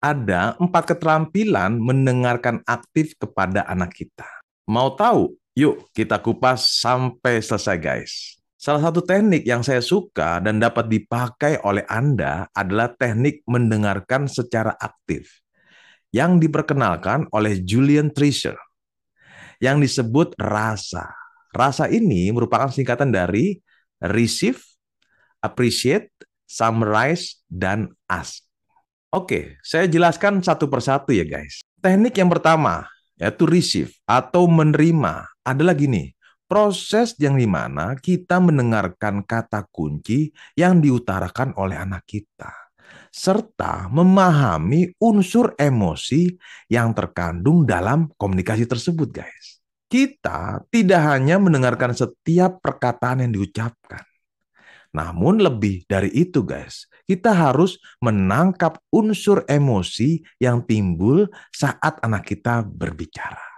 ada empat keterampilan mendengarkan aktif kepada anak kita. Mau tahu? Yuk kita kupas sampai selesai guys. Salah satu teknik yang saya suka dan dapat dipakai oleh Anda adalah teknik mendengarkan secara aktif yang diperkenalkan oleh Julian Treasure yang disebut rasa. Rasa ini merupakan singkatan dari receive, appreciate, summarize, dan ask. Oke, saya jelaskan satu persatu ya guys. Teknik yang pertama, yaitu receive atau menerima, adalah gini. Proses yang di mana kita mendengarkan kata kunci yang diutarakan oleh anak kita. Serta memahami unsur emosi yang terkandung dalam komunikasi tersebut guys. Kita tidak hanya mendengarkan setiap perkataan yang diucapkan, namun lebih dari itu guys, kita harus menangkap unsur emosi yang timbul saat anak kita berbicara.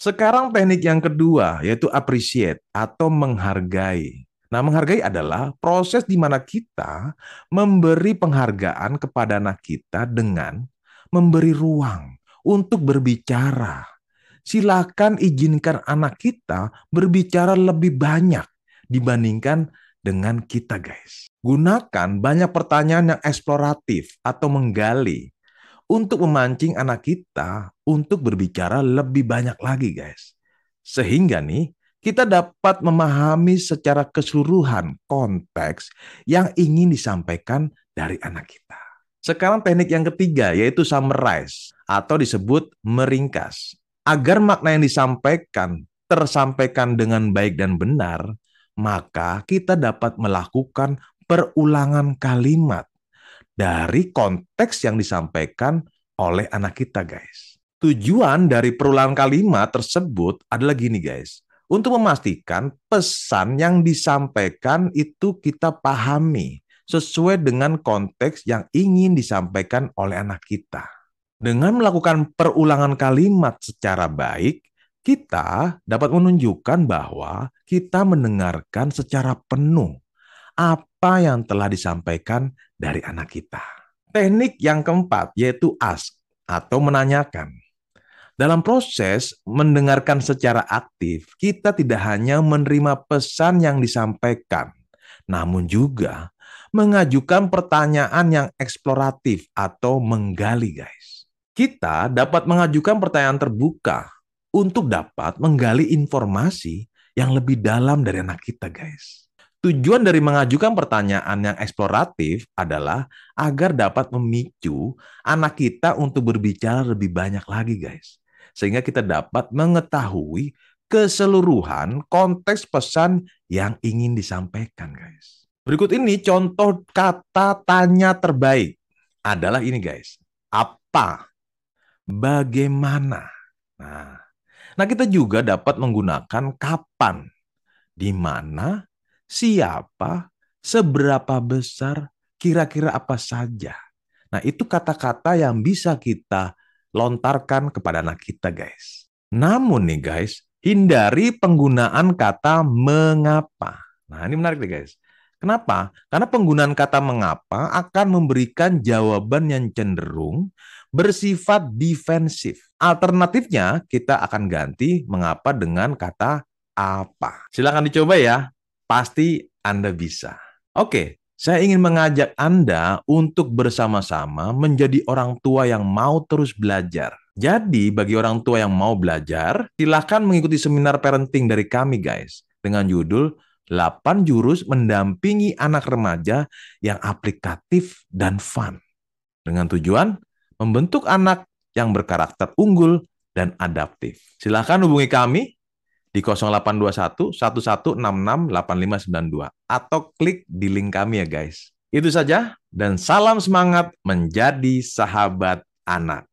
Sekarang teknik yang kedua yaitu appreciate atau menghargai. Nah, menghargai adalah proses di mana kita memberi penghargaan kepada anak kita dengan memberi ruang untuk berbicara. Silakan izinkan anak kita berbicara lebih banyak dibandingkan dengan kita guys. Gunakan banyak pertanyaan yang eksploratif atau menggali untuk memancing anak kita untuk berbicara lebih banyak lagi guys. Sehingga nih kita dapat memahami secara keseluruhan konteks yang ingin disampaikan dari anak kita. Sekarang teknik yang ketiga yaitu summarize atau disebut meringkas. Agar makna yang disampaikan tersampaikan dengan baik dan benar, maka kita dapat melakukan perulangan kalimat dari konteks yang disampaikan oleh anak kita, guys. Tujuan dari perulangan kalimat tersebut adalah gini, guys. Untuk memastikan pesan yang disampaikan itu kita pahami sesuai dengan konteks yang ingin disampaikan oleh anak kita. Dengan melakukan perulangan kalimat secara baik, kita dapat menunjukkan bahwa kita mendengarkan secara penuh apa yang telah disampaikan dari anak kita. Teknik yang keempat yaitu ask atau menanyakan. Dalam proses mendengarkan secara aktif, kita tidak hanya menerima pesan yang disampaikan, namun juga mengajukan pertanyaan yang eksploratif atau menggali, guys. Kita dapat mengajukan pertanyaan terbuka untuk dapat menggali informasi yang lebih dalam dari anak kita, guys. Tujuan dari mengajukan pertanyaan yang eksploratif adalah agar dapat memicu anak kita untuk berbicara lebih banyak lagi, guys. Sehingga kita dapat mengetahui keseluruhan konteks pesan yang ingin disampaikan, guys. Berikut ini contoh kata tanya terbaik adalah ini, guys. Apa? Bagaimana? Nah, Nah, kita juga dapat menggunakan kapan, di mana, siapa, seberapa besar, kira-kira apa saja. Nah, itu kata-kata yang bisa kita lontarkan kepada anak kita, guys. Namun nih, guys, hindari penggunaan kata mengapa. Nah, ini menarik nih, guys. Kenapa? Karena penggunaan kata mengapa akan memberikan jawaban yang cenderung bersifat defensif. Alternatifnya, kita akan ganti mengapa dengan kata apa. Silahkan dicoba ya, pasti Anda bisa. Oke, saya ingin mengajak Anda untuk bersama-sama menjadi orang tua yang mau terus belajar. Jadi, bagi orang tua yang mau belajar, silahkan mengikuti seminar parenting dari kami, guys. Dengan judul 8 jurus mendampingi anak remaja yang aplikatif dan fun. Dengan tujuan membentuk anak yang berkarakter unggul dan adaptif. Silahkan hubungi kami di 0821 1166 8592 atau klik di link kami ya guys. Itu saja dan salam semangat menjadi sahabat anak.